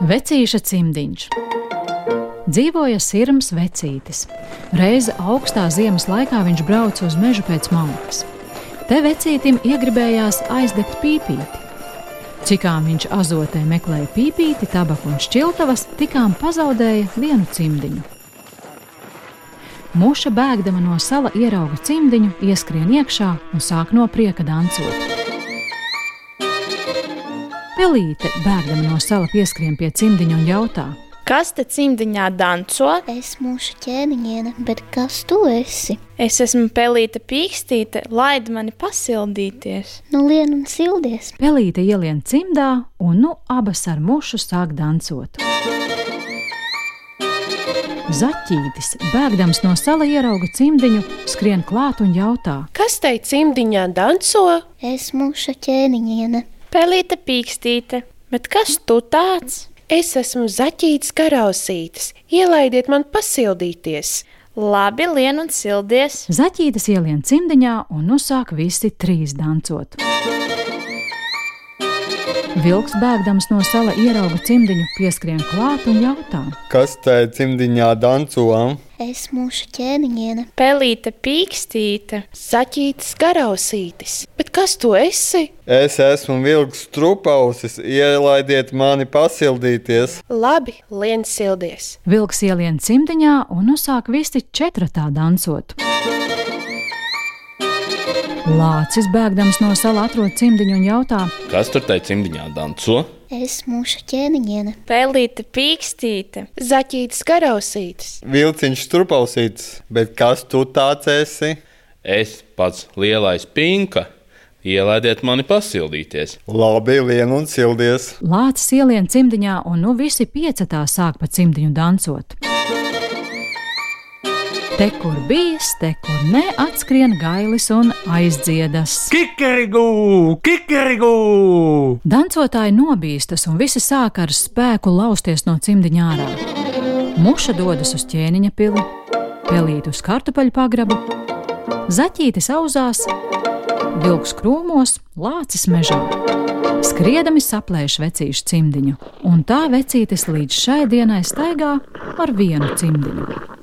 Vecīša cimdiņš. Dzīvoja sirms vecītis. Reizi augstā ziemas laikā viņš brauca uz mežu pēc malkas. Te vecītim iegribējās aizdegt pīpīti. Cikām viņš azotē meklēja pīpīti, tabaku un šķiltavas, tikām pazaudēja vienu cimdiņu. Muša bēgdama no sala ierauga cimdiņu, ieskrien iekšā un sāk no prieka dancot. Pelīte, bēgdama no sala, pieskrien pie cimdiņa un jautā: Kas te cimdiņā danco? Es mūžu ķēniņiene, bet kas tu esi? Es esmu pelīte pīkstīte, laid mani pasildīties. Nu, lien un sildies. Pelīte ielien cimdā, un nu abas ar mušu sāk dancot. Zaķītis, bēgdams no sala, ierauga cimdiņu, skrien klāt un jautā: Kas tai cimdiņā danco? Es mūžu ķēniņiene. Pelīte pīkstīte, bet kas tu tāds? Es esmu zaķītis karausītis. Ielaidiet man pasildīties. Labi, lien un sildies. Zaķītis ielien cimdiņā un nu sāk visi trīs dancot. Vilks bēgdams no sala ierauga cimdiņu, pieskrien klāt un jautā: Kas tai cimdiņā danco? Es mūžu ķēniņiene. Pelīte pīkstīte, Zaķītis karausītis. Bet kas tu esi? Es esmu vilks trupausis, ielaidiet mani pasildīties. Labi, lien sildies. Vilks ielien cimdiņā un nu sāk visi četratā dancot. Lācis bēgdams no sala atrod cimdiņu un jautā: Kas tur tai cimdiņā danco? Es mūžu ķēniņiene. pelīte pīkstīte, Zaķītis karausītis. Vilciņš trupausīts, bet kas tu tāds esi? Es pats lielais pinka. Ielaidiet mani pasildīties. Labi, lien un sildies. Lācis ielien cimdiņā un nu visi piecatā sāk pa cimdiņu dancot. Te, kur bijis, te, kur ne, atskrien gailis un aizdziedas. Kikerigu, kikerigu! Dancotāji nobīstas un visi sāk ar spēku lausties no cimdiņa ārā. Muša dodas uz ķēniņa pili, pelīt uz kartupeļu pagrabu, zaķītis auzās, vilks krūmos, lācis mežā. Skriedami saplēš vecīšu cimdiņu, un tā vecītis līdz šai dienai staigā ar vienu cimdiņu.